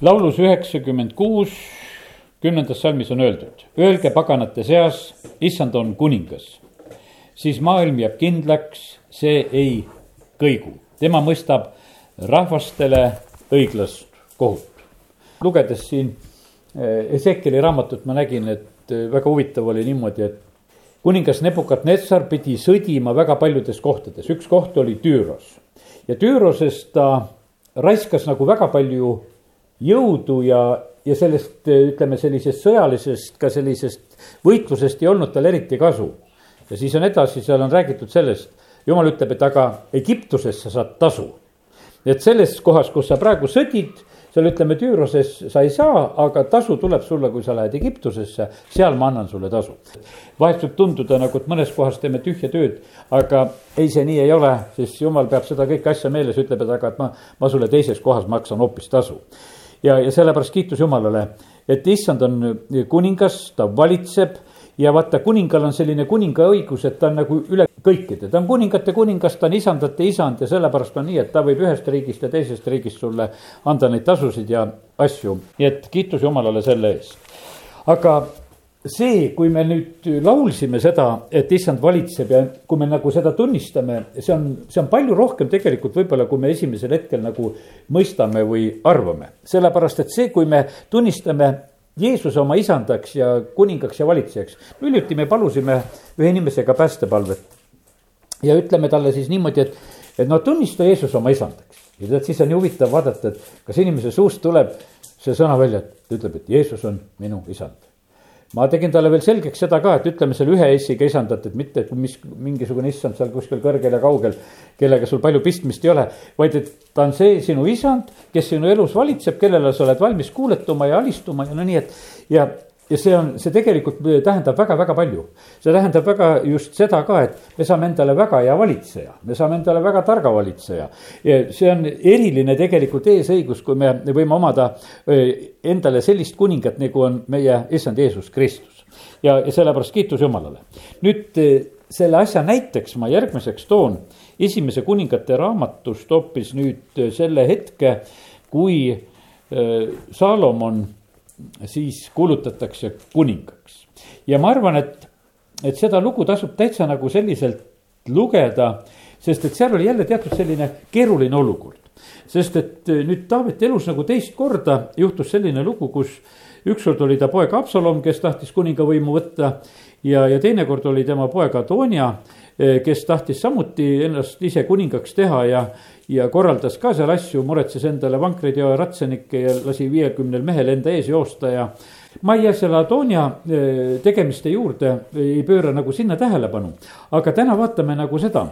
laulus üheksakümmend kuus, kümnendas salmis on öeldud, öelge paganate seas, issand on kuningas. siis maailm jääb kindlaks, see ei kõigu, tema mõistab rahvastele õiglast kohut. lugedes siin Ezekieli raamatut ma nägin, et väga huvitav oli niimoodi, et kuningas Nebukadnetsar pidi sõdima väga paljudes kohtades, üks koht oli Tüüros. ja Türoses ta raiskas nagu väga palju jõudu ja, ja sellest, ütleme sellisest sõjalisest, ka sellisest võitlusest ei olnud tal eriti kasu. ja siis on edasi, seal on räägitud sellest, jumal ütleb, et aga Egiptuses sa saad tasu. et selles kohas, kus sa praegu sõdid, seal ütleme Tüüroses sa ei saa, aga tasu tuleb sulle, kui sa lähed Egiptusesse, seal ma annan sulle tasu. vahest võib tunduda nagu, et mõnes kohas teeme tühja tööd, aga ei, see nii ei ole, siis jumal peab seda kõike asja meeles, ütleb, et aga, et ma, ma sulle teises kohas maksan hoopis tasu ja, ja sellepärast kiitus Jumalale, et issand on kuningas, ta valitseb ja vaata, kuningal on selline kuninga õigus, et ta on nagu üle kõikide, ta on kuningate kuningas, ta on isandate isand ja sellepärast on nii, et ta võib ühest riigist ja teisest riigist sulle anda neid tasusid ja asju, nii et kiitus Jumalale selle eest. aga see, kui me nüüd laulsime seda, et issand valitseb ja kui me nagu seda tunnistame, see on, see on palju rohkem tegelikult võib-olla, kui me esimesel hetkel nagu mõistame või arvame. sellepärast, et see, kui me tunnistame Jeesuse oma isandaks ja kuningaks ja valitsejaks. hiljuti me palusime ühe inimesega päästepalvet ja ütleme talle siis niimoodi, et, et no tunnista Jeesus oma isandaks. ja tead, siis on nii huvitav vaadata, et kas inimese suust tuleb see sõna välja, et ta ütleb, et Jeesus on minu isand ma tegin talle veel selgeks seda ka, et ütleme selle ühe S-iga isandat, et mitte, et mis mingisugune issand seal kuskil kõrgel ja kaugel, kellega sul palju pistmist ei ole, vaid et ta on see sinu isand, kes sinu elus valitseb, kellele sa oled valmis kuuletuma ja alistuma ja no nii, et ja ja see on, see tegelikult tähendab väga-väga palju. see tähendab väga just seda ka, et me saame endale väga hea valitseja, me saame endale väga targa valitseja. see on eriline tegelikult eesõigus, kui me võime omada endale sellist kuningat, nagu on meie issand Jeesus Kristus. ja, ja sellepärast kiitus Jumalale. nüüd selle asja näiteks ma järgmiseks toon esimese kuningate raamatust hoopis nüüd selle hetke, kui Saalomon siis kuulutatakse kuningaks. ja ma arvan, et, et seda lugu tasub täitsa nagu selliselt lugeda, sest et seal oli jälle teatud selline keeruline olukord. sest et nüüd Taaveti elus nagu teist korda juhtus selline lugu, kus ükskord oli ta poeg Absalom, kes tahtis kuningavõimu võtta ja, ja teinekord oli tema poeg Adonia, eh, kes tahtis samuti ennast ise kuningaks teha ja, ja korraldas ka seal asju, muretses endale vankreid ja ratsenikke ja lasi viiekümnel mehel enda ees joosta ja. ma ei jää selle Adonia eh, tegemiste juurde, ei pööra nagu sinna tähelepanu, aga täna vaatame nagu seda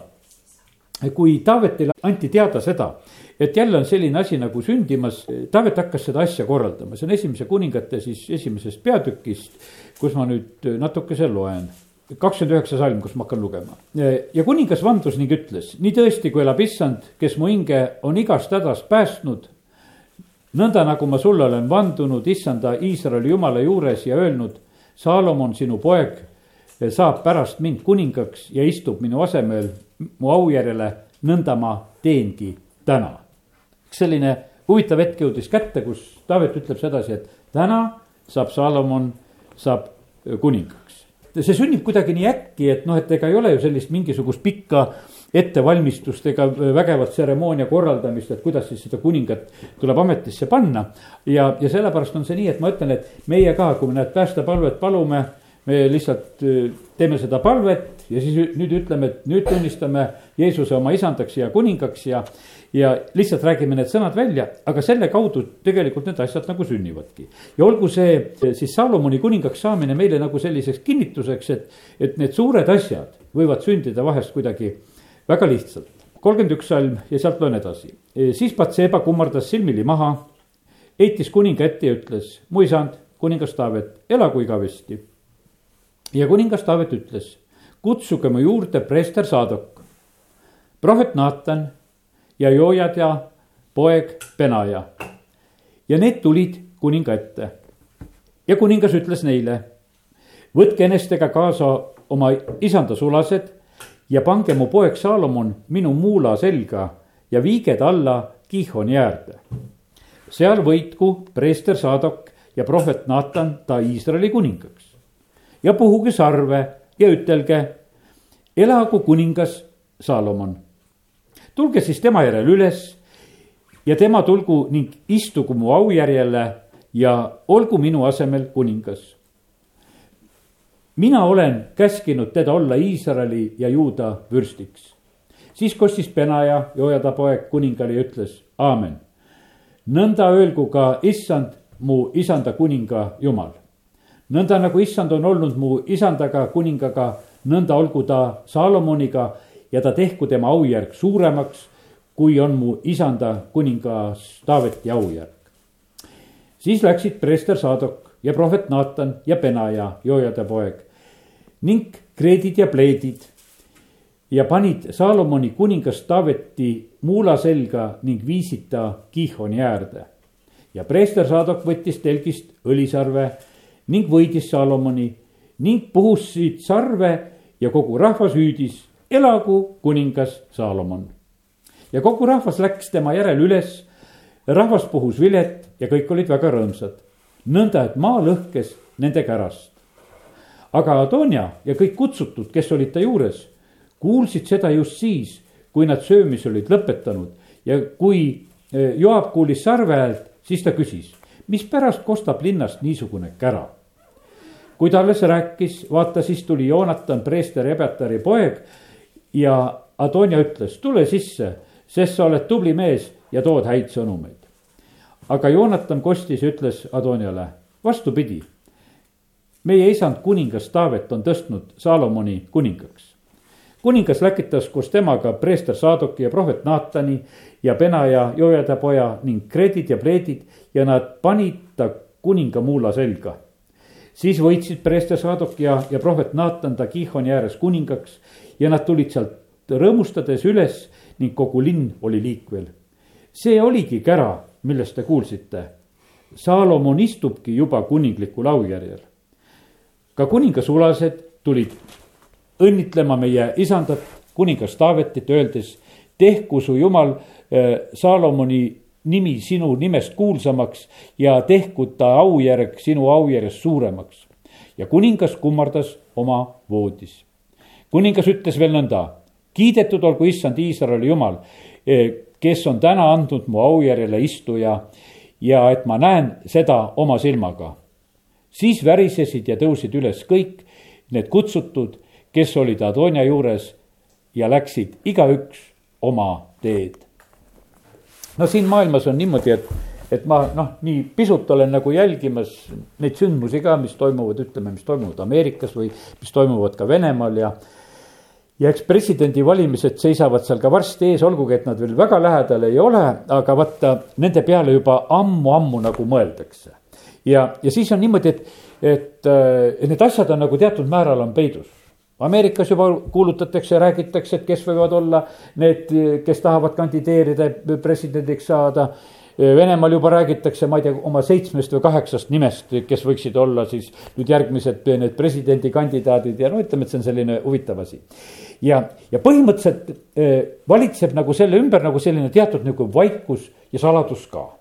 kui Taavetile anti teada seda, et jälle on selline asi nagu sündimas, Taavet hakkas seda asja korraldama, see on esimese kuningate siis esimesest peatükist, kus ma nüüd natukese loen kakskümmend üheksa salm, kus ma hakkan lugema. ja kuningas vandus ning ütles, nii tõesti, kui elab issand, kes mu hinge on igast hädast päästnud. nõnda nagu ma sulle olen vandunud issanda Iisraeli jumala juures ja öelnud, Saalomon, sinu poeg, saab pärast mind kuningaks ja istub minu asemel mu aujärjele, nõnda ma teengi täna. Selline huvitav hetk jõudis kätte, kus Taavet ütleb sedasi, et täna saab Saalomon, saab kuninga see sünnib kuidagi nii äkki, et noh, et ega ei ole ju sellist mingisugust pikka ettevalmistust ega vägevat tseremoonia korraldamist, et kuidas siis seda kuningat tuleb ametisse panna. ja, ja sellepärast on see nii, et ma ütlen, et meie ka, kui me need päästepalvet palume, me lihtsalt äh, teeme seda palvet ja siis nüüd ütleme, et nüüd tunnistame Jeesuse oma isandaks ja kuningaks ja ja lihtsalt räägime need sõnad välja, aga selle kaudu tegelikult need asjad nagu sünnivadki. ja olgu see siis Salomoni kuningaks saamine meile nagu selliseks kinnituseks, et, et need suured asjad võivad sündida vahest kuidagi väga lihtsalt. kolmkümmend üks salm ja sealt loen edasi. siis Patseba kummardas silmili maha, heitis kuninga ette ja ütles, mu isand, kuningas Taavet, elagu igavesti. Ja kuningas Taavet ütles, kutsuge mu juurde preester Saadok, prohvet Naatan ja Joojaja poeg Benaja. ja need tulid kuninga ette. ja kuningas ütles neile, võtke enestega kaasa oma isanda sulased ja pange mu poeg Saalomon minu muula selga ja viige ta alla Kihoni äärde. seal võitku preester Sadok ja prohvet Naatan ta Iisraeli kuningaks. Ja puhuge sarve ja ütelge, elagu kuningas Saalomon. tulge siis tema järel üles ja tema tulgu ning istugu mu aujärjele ja olgu minu asemel kuningas. mina olen käskinud teda olla Iisraeli ja Juuda vürstiks. siis kostis Benaja, Joojada poeg kuningale ja ütles, aamen. nõnda öelgu ka issand, mu isanda kuninga Jumal. Nõnda nagu issand on olnud mu isandaga kuningaga, nõnda olgu ta Saalomoniga ja ta tehku tema aujärg suuremaks, kui on mu isanda kuningas Taaveti aujärg siis läksid preester Sadok ja prohvet Naatan ja Benaja, Joojade poeg ning kreedid ja pleedid ja panid Saalomoni kuningas Taaveti muula selga ning viisid ta Kiihoni äärde. ja preester Sadok võttis telgist õlisarve ning võidis Saalomoni ning puhusid sarve ja kogu rahvas hüüdis, elagu kuningas Saalomon. ja kogu rahvas läks tema järel üles rahvas puhus vilet ja kõik olid väga rõõmsad. nõnda, et maa lõhkes nende kärast. aga Adonia ja kõik kutsutud, kes olid ta juures, kuulsid seda just siis, kui nad söömise olid lõpetanud ja kui e, Joab kuulis sarve häält, siis ta küsis, mispärast kostab linnast niisugune kära. Kui ta alles rääkis, vaata, siis tuli Joonatan, preester Ebeatari poeg ja Adonia ütles, tule sisse, sest sa oled tubli mees ja tood häid sõnumeid. aga Joonatan kostis ja ütles Adoniale, vastupidi. meie isand kuningas Taavet on tõstnud Saalomoni kuningaks. kuningas läkitas koos temaga preester Saadoki ja prohvet Naatani ja Benaja, Jojada poja ning Kredid ja Pleedid ja nad panid ta kuninga muula selga siis võitsid preester Saadok ja, ja prohvet Naatan ta Kiihoni ääres kuningaks ja nad tulid sealt rõõmustades üles ning kogu linn oli liikvel see oligi kära, millest te kuulsite. Saalomon istubki juba kuninglikul aujärjel. ka kuningasulased tulid õnnitlema meie isandat, kuningas Taavetit, öeldes, tehku su jumal äh, Saalomoni nimi sinu nimest kuulsamaks ja tehku ta aujärg sinu aujärjest suuremaks. ja kuningas kummardas oma voodis. kuningas ütles veel nõnda, kiidetud olgu issand Iisraeli jumal, äh, kes on täna andnud mu aujärjele istuja ja et ma näen seda oma silmaga. siis värisesid ja tõusid üles kõik need kutsutud, kes olid Adonia juures ja läksid igaüks oma teed. No siin maailmas on niimoodi, et, et ma noh, nii pisut olen nagu jälgimas neid sündmusi ka, mis toimuvad, ütleme, mis toimuvad Ameerikas või mis toimuvad ka Venemaal ja ja eks presidendivalimised seisavad seal ka varsti ees, olgugi et nad veel väga lähedal ei ole, aga vaata nende peale juba ammu-ammu nagu mõeldakse. ja, ja siis on niimoodi, et, et, et need asjad on nagu teatud määral on peidus. Ameerikas juba kuulutatakse, räägitakse, et kes võivad olla need, kes tahavad kandideerida presidendiks saada Venemaal juba räägitakse, ma ei tea, oma seitsmest või kaheksast nimest, kes võiksid olla siis nüüd järgmised need presidendikandidaadid ja no ütleme, et see on selline huvitav asi. ja, ja põhimõtteliselt eh, valitseb nagu selle ümber nagu selline teatud nagu vaikus ja saladus ka.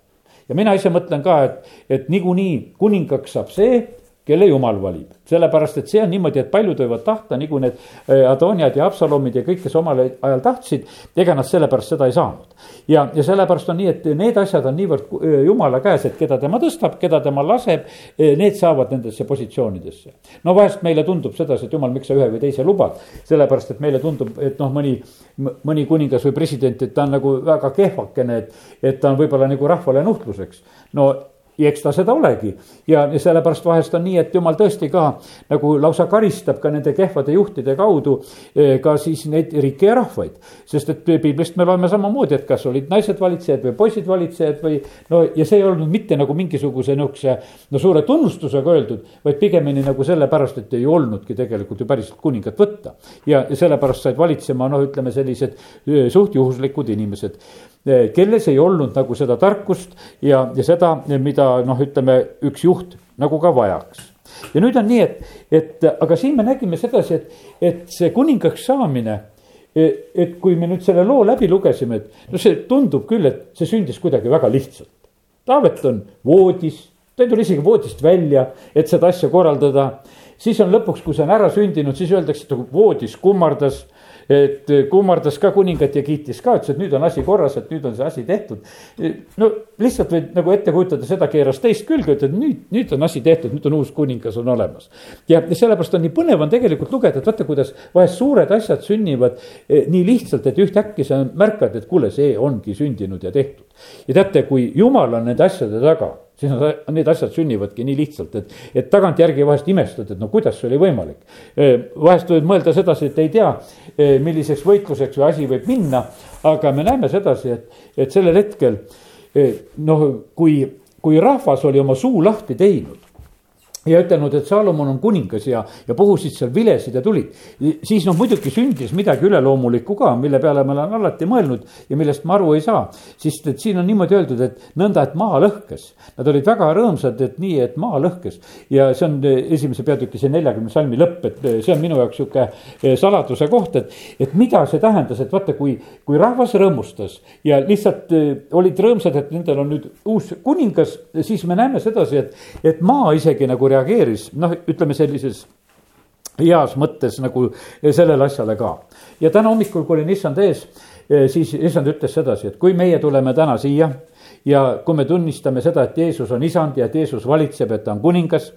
ja mina ise mõtlen ka, et, et niikuinii kuningaks saab see kelle jumal valib. sellepärast, et see on niimoodi, et paljud võivad tahta, nagu need äh, Adoniad ja Absalomid ja kõik, kes omal ajal tahtsid, ega nad sellepärast seda ei saanud. ja, ja sellepärast on nii, et need asjad on niivõrd äh, jumala käes, et keda tema tõstab, keda tema laseb, äh, need saavad nendesse positsioonidesse. no vahest meile tundub sedasi, et jumal, miks sa ühe või teise lubad, sellepärast et meile tundub, et noh, mõni, mõni kuningas või president, et ta on nagu väga kehvakene, et, et ta on võib-olla nagu rahvale nuhtluseks. no ja eks ta seda olegi ja, sellepärast vahest on nii, et jumal tõesti ka nagu lausa karistab ka nende kehvade juhtide kaudu eh, ka siis neid riike ja rahvaid. sest et piiblist me loeme samamoodi, et kas olid naised valitsejad või poisid valitsejad või no ja see ei olnud mitte nagu mingisuguse nihukese no suure tunnustusega öeldud, vaid pigemini nagu sellepärast, et ei olnudki tegelikult ju päriselt kuningat võtta. ja, sellepärast said valitsema noh, ütleme sellised eh, suht juhuslikud inimesed kelles ei olnud nagu seda tarkust ja, ja seda, mida noh, ütleme üks juht nagu ka vajaks. ja nüüd on nii, et, et aga siin me nägime sedasi, et, et see kuningaks saamine et, et kui me nüüd selle loo läbi lugesime, et no see tundub küll, et see sündis kuidagi väga lihtsalt. Taavet on voodis, ta ei tule isegi voodist välja, et seda asja korraldada. siis on lõpuks, kui see on ära sündinud, siis öeldakse, et voodis kummardas et kummardas ka kuningat ja kiitis ka, ütles, et nüüd on asi korras, et nüüd on see asi tehtud. no lihtsalt võid nagu ette kujutada, seda keeras teist külge, ütled nüüd, nüüd on asi tehtud, nüüd on uus kuningas on olemas. ja, ja sellepärast on nii põnev on tegelikult lugeda, et vaata, kuidas vahest suured asjad sünnivad eh, nii lihtsalt, et ühtäkki sa märkad, et kuule, see ongi sündinud ja tehtud. ja teate, kui jumal on nende asjade taga siis nad, need asjad sünnivadki nii lihtsalt, et, et tagantjärgi vahest imestad, et no kuidas see oli võimalik. vahest võid mõelda sedasi, et ei tea, milliseks võitluseks või asi võib minna, aga me näeme sedasi, et, et sellel hetkel noh, kui, kui rahvas oli oma suu lahti teinud ja ütelnud, et Saalomon on kuningas ja, ja puhusid seal vilesid ja tulid. siis noh, muidugi sündis midagi üleloomulikku ka, mille peale ma olen alati mõelnud ja millest ma aru ei saa. sest et siin on niimoodi öeldud, et nõnda, et maa lõhkes. Nad olid väga rõõmsad, et nii, et maa lõhkes. ja see on eh, esimese peatüki see neljakümne salmi lõpp, et eh, see on minu jaoks sihuke eh, saladuse koht, et, et mida see tähendas, et vaata, kui, kui rahvas rõõmustas ja lihtsalt olid rõõmsad, et nendel on nüüd uus kuningas, siis me näeme sedasi, et, et maa isegi nagu reageeris, noh, ütleme sellises heas mõttes nagu sellele asjale ka. ja täna hommikul, kui olin issand ees, eh, siis issand ütles sedasi, et kui meie tuleme täna siia ja kui me tunnistame seda, et Jeesus on isand ja et Jeesus valitseb, et ta on kuningas,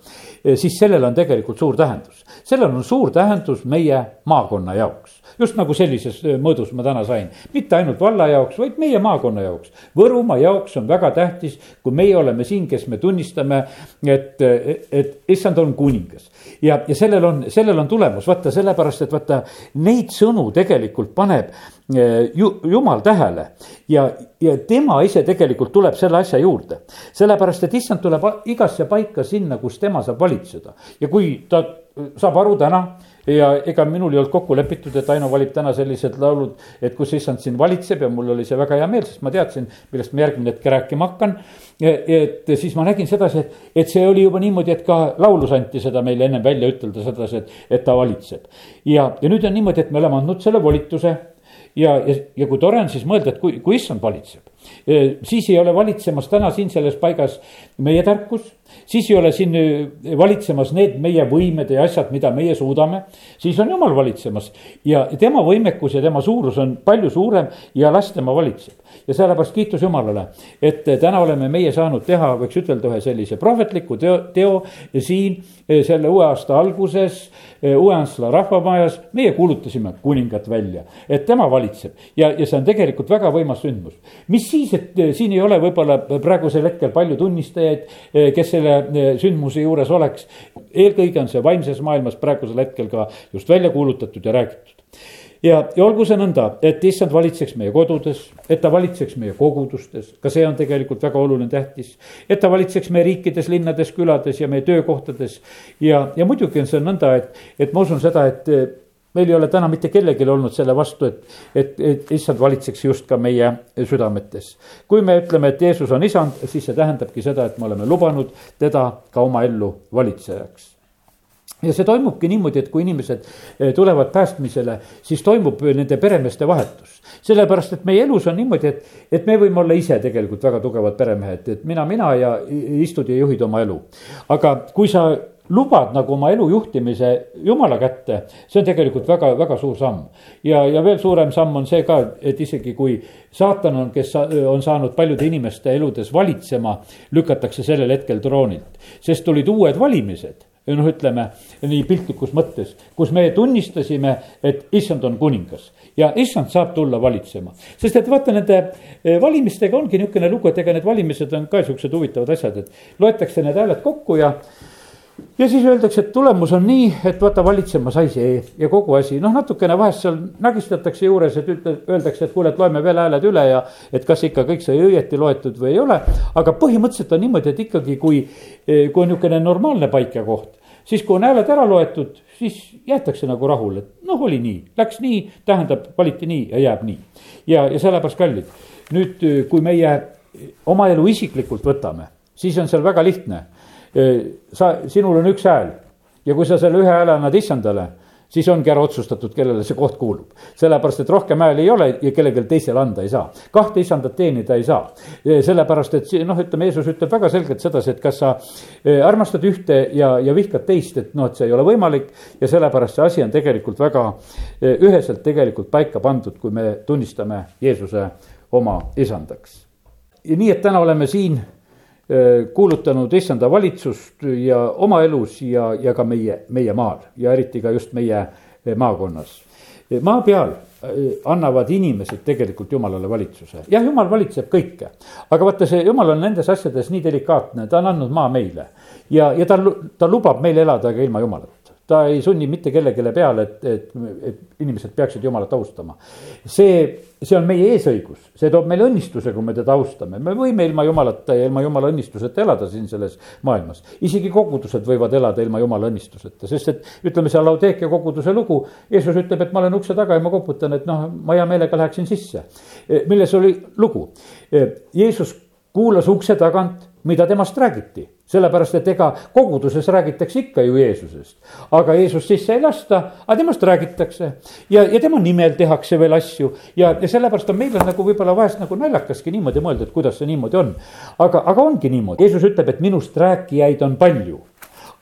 eh, siis sellel on tegelikult suur tähendus. sellel on suur tähendus meie maakonna jaoks just nagu sellises mõõdus ma täna sain, mitte ainult valla jaoks, vaid meie maakonna jaoks. Võrumaa jaoks on väga tähtis, kui meie oleme siin, kes me tunnistame, et, et issand on kuningas. ja, ja sellel on, sellel on tulemus, vaata sellepärast, et vaata neid sõnu tegelikult paneb ju, jumal tähele ja, ja tema ise tegelikult tuleb selle asja juurde. sellepärast, et issand tuleb igasse paika sinna, kus tema saab valitseda ja kui ta saab aru täna ja ega minul ei olnud kokku lepitud, et Aino valib täna sellised laulud, et kus issand siin valitseb ja mul oli see väga hea meel, sest ma teadsin, millest ma järgmine hetk rääkima hakkan. et siis ma nägin sedasi, et, et see oli juba niimoodi, et ka laulus anti seda meile ennem välja ütelda sedasi, et, et ta valitseb. ja, ja nüüd on niimoodi, et me oleme andnud selle volituse ja, ja, ja kui tore on siis mõelda, et kui, kui issand valitseb, siis ei ole valitsemas täna siin selles paigas meie tarkus siis ei ole siin äh, valitsemas need meie võimed ja asjad, mida meie suudame. siis on jumal valitsemas ja tema võimekus ja tema suurus on palju suurem ja las tema valitseb. ja sellepärast kiitus Jumalale, et äh, täna oleme meie saanud teha, võiks ütelda, ühe sellise prohvetliku teo, teo siin äh, selle uue aasta alguses Uue-Antsla rahvamajas. meie kuulutasime kuningat välja, et tema valitseb ja, ja see on tegelikult väga võimas sündmus. mis siis, et siin ei ole võib-olla praegusel hetkel palju tunnistajaid, kes selle Eh, sündmuse juures oleks. eelkõige on see vaimses maailmas praegusel hetkel ka just välja kuulutatud ja räägitud ja, ja olgu see nõnda, et issand valitseks meie kodudes, et ta valitseks meie kogudustes, ka see on tegelikult väga oluline, tähtis. et ta valitseks meie riikides, linnades, külades ja meie töökohtades. ja, ja muidugi on see nõnda, et, et ma usun seda, et meil ei ole täna mitte kellelgi olnud selle vastu, et, et, et issand valitseks just ka meie südametes. kui me ütleme, et Jeesus on isand, siis see tähendabki seda, et me oleme lubanud teda ka oma ellu valitsejaks ja see toimubki niimoodi, et kui inimesed eh, tulevad päästmisele, siis toimub nende peremeeste vahetus. sellepärast, et meie elus on niimoodi, et, et me võime olla ise tegelikult väga tugevad peremehed, et mina, mina ja istud ja juhid oma elu. aga kui sa lubad nagu oma elu juhtimise jumala kätte, see on tegelikult väga, väga suur samm. ja, ja veel suurem samm on see ka, et isegi kui saatan on, kes on saanud paljude inimeste eludes valitsema, lükatakse sellel hetkel troonilt, sest tulid uued valimised noh, ütleme nii piltlikus mõttes, kus me tunnistasime, et issand on kuningas ja issand saab tulla valitsema. sest et vaata, nende eh, valimistega ongi niisugune lugu, et ega need valimised on ka siuksed huvitavad asjad, et loetakse need hääled kokku ja ja siis öeldakse, et tulemus on nii, et vaata, valitsema sai see ja kogu asi, noh, natukene vahest seal nägistatakse juures, et ütle, öeldakse, et kuule, et loeme veel hääled üle ja. et kas ikka kõik sai õieti loetud või ei ole. aga põhimõtteliselt on niimoodi, et ikkagi, kui, kui on niisugune normaalne paik ja koht, siis kui on hääled ära loetud, siis jäetakse nagu rahule, et noh, oli nii, läks nii, tähendab, valiti nii ja jääb nii. ja, ja sellepärast kallid, nüüd, kui meie oma elu isiklikult võtame, siis on seal väga lihtne sa, sinul on üks hääl ja kui sa selle ühe hääle annad issandale, siis ongi ära otsustatud, kellele see koht kuulub. sellepärast, et rohkem hääli ei ole ja kellelegi teisele anda ei saa. kahte isandat teenida ei saa. sellepärast, et noh, ütleme, Jeesus ütleb väga selgelt sedasi, et kas sa e, armastad ühte ja, ja vihkad teist, et noh, et see ei ole võimalik. ja sellepärast see asi on tegelikult väga üheselt tegelikult paika pandud, kui me tunnistame Jeesuse oma isandaks. nii, et täna oleme siin kuulutanud issanda valitsust ja oma elus ja, ja ka meie, meie maal ja eriti ka just meie äh, maakonnas. maa peal äh, annavad inimesed tegelikult jumalale valitsuse, jah, jumal valitseb kõike. aga vaata, see jumal on nendes asjades nii delikaatne, ta on andnud maa meile ja, ja ta, ta lubab meil elada ka ilma jumalata ta ei sunni mitte kellelegi peale, et, et, et inimesed peaksid jumalat austama. see, see on meie eesõigus, see toob meile õnnistuse, kui me teda austame, me võime ilma jumalata ja ilma jumala õnnistuseta elada siin selles maailmas. isegi kogudused võivad elada ilma jumala õnnistuseta, sest et ütleme, see Laudeekia koguduse lugu, Jeesus ütleb, et ma olen ukse taga ja ma koputan, et noh, ma hea meelega läheksin sisse. milles oli lugu? Jeesus kuulas ukse tagant, mida temast räägiti sellepärast, et ega koguduses räägitakse ikka ju Jeesusest. aga Jeesus sisse ei lasta, aga temast räägitakse. ja, ja tema nimel tehakse veel asju ja, ja sellepärast on meil on nagu võib-olla vahest nagu naljakaski niimoodi mõelda, et kuidas see niimoodi on. aga, aga ongi niimoodi, Jeesus ütleb, et minust rääkijaid on palju.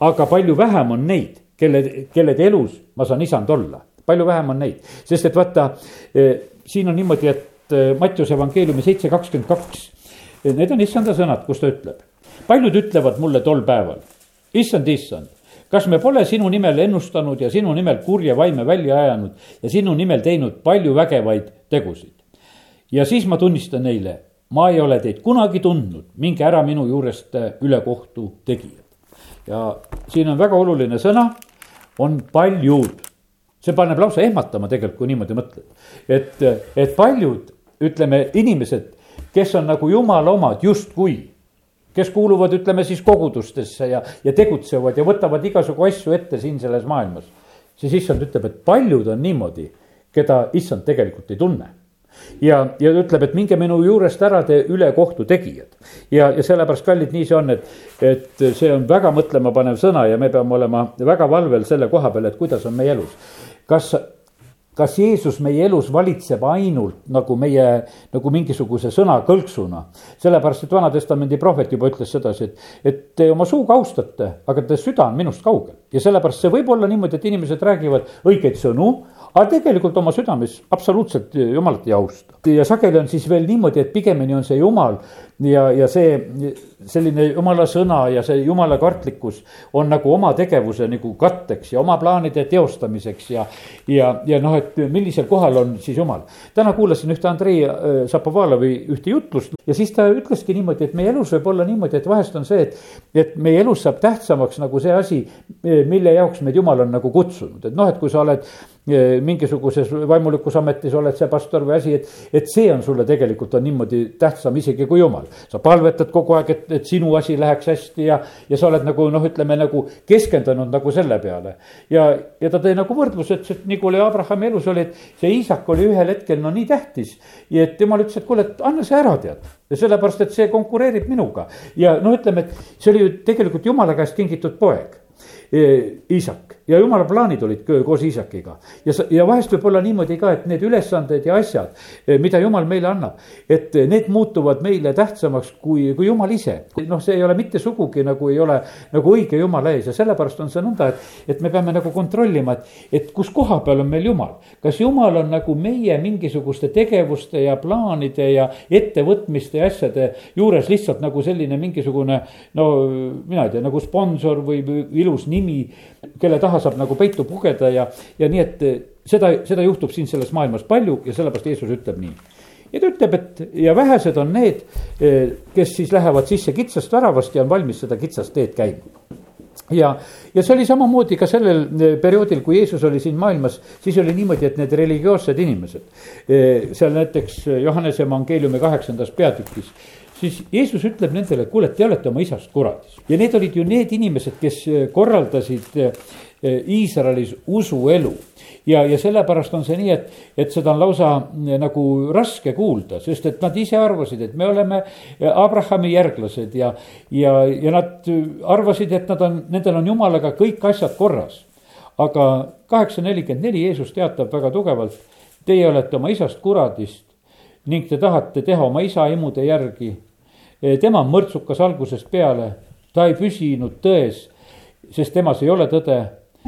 aga palju vähem on neid, kelle, kellede elus ma saan isand olla. palju vähem on neid, sest et vaata eh, siin on niimoodi, et eh, Mattiuse evangeeliumi seitse kakskümmend kaks. Need on issanda sõnad, kus ta ütleb paljud ütlevad mulle tol päeval, issand, issand, kas me pole sinu nimel ennustanud ja sinu nimel kurja vaime välja ajanud ja sinu nimel teinud palju vägevaid tegusid. ja siis ma tunnistan neile, ma ei ole teid kunagi tundnud, minge ära minu juurest ülekohtu tegijad. ja siin on väga oluline sõna, on paljud. see paneb lausa ehmatama tegelikult, kui niimoodi mõtled. et, et paljud, ütleme, inimesed, kes on nagu jumala omad justkui kes kuuluvad, ütleme siis kogudustesse ja, ja tegutsevad ja võtavad igasugu asju ette siin selles maailmas. siis issand ütleb, et paljud on niimoodi, keda issand tegelikult ei tunne ja, ja ütleb, et minge minu juurest ära, te ülekohtu tegijad. ja, ja sellepärast, kallid, nii see on, et, et see on väga mõtlemapanev sõna ja me peame olema väga valvel selle koha peal, et kuidas on meie elus. kas kas Jeesus meie elus valitseb ainult nagu meie, nagu mingisuguse sõnakõlksuna. sellepärast, et Vana-testamendi prohvet juba ütles sedasi, et, et te oma suuga austate, aga te süda on minust kaugel. ja sellepärast see võib olla niimoodi, et inimesed räägivad õigeid sõnu, aga tegelikult oma südames absoluutselt jumalat ei austa. ja sageli on siis veel niimoodi, et pigemini on see jumal ja, ja see selline jumala sõna ja see jumala kartlikkus on nagu oma tegevuse nagu katteks ja oma plaanide teostamiseks ja. ja, ja noh, et millisel kohal on siis jumal. täna kuulasin ühte Andrei Šapovalovi ühte jutlust ja siis ta ütleski niimoodi, et meie elus võib olla niimoodi, et vahest on see, et. et meie elus saab tähtsamaks nagu see asi, mille jaoks meid jumal on nagu kutsunud, et noh, et kui sa oled mingisuguses vaimulikus ametis oled see pastor või asi, et, et see on sulle tegelikult on niimoodi tähtsam isegi kui jumal. sa palvetad kogu aeg, et, et sinu asi läheks hästi ja, ja sa oled nagu noh, ütleme nagu keskendunud nagu selle peale. ja, ja ta tõi nagu võrdluse, ütles, et nii kui oli Abrahami elus oli, et see isak oli ühel hetkel no nii tähtis. ja et jumal ütles, et kuule, et anna see ära, tead. ja sellepärast, et see konkureerib minuga ja no ütleme, et see oli ju tegelikult jumala käest kingitud poeg Iisak ja jumala plaanid olid koos Iisakiga. ja, ja vahest võib olla niimoodi ka, et need ülesanded ja asjad, eh, mida jumal meile annab, et need muutuvad meile tähtsamaks kui, kui jumal ise. noh, see ei ole mitte sugugi nagu ei ole nagu õige jumala ees ja sellepärast on see nõnda, et, et me peame nagu kontrollima, et, et kus koha peal on meil jumal. kas jumal on nagu meie mingisuguste tegevuste ja plaanide ja ettevõtmiste ja asjade juures lihtsalt nagu selline mingisugune no mina ei tea, nagu sponsor või, või ilus nimi, kelle taha saab nagu peitu pugeda ja, ja nii, et eh, seda, seda juhtub siin selles maailmas palju ja sellepärast Jeesus ütleb nii ja ta ütleb, et ja vähesed on need, eh, kes siis lähevad sisse kitsast väravast ja on valmis seda kitsast teed käima ja, ja see oli samamoodi ka sellel eh, perioodil, kui Jeesus oli siin maailmas, siis oli niimoodi, et need religioossed inimesed. seal näiteks Johannese evangeeliumi kaheksandas peatükis siis Jeesus ütleb nendele, kuule, te olete oma isast kuradis. ja need olid ju need inimesed, kes korraldasid Iisraelis usuelu. ja, ja sellepärast on see nii, et, et seda on lausa äh, nagu raske kuulda, sest et nad ise arvasid, et me oleme Abrahami järglased ja, ja, ja nad arvasid, et nad on, nendel on jumalaga kõik asjad korras aga kaheksa nelikümmend neli Jeesus teatab väga tugevalt, teie olete oma isast kuradist ning te tahate teha oma isa imude järgi. tema on mõrtsukas algusest peale, ta ei püsinud tões, sest temas ei ole tõde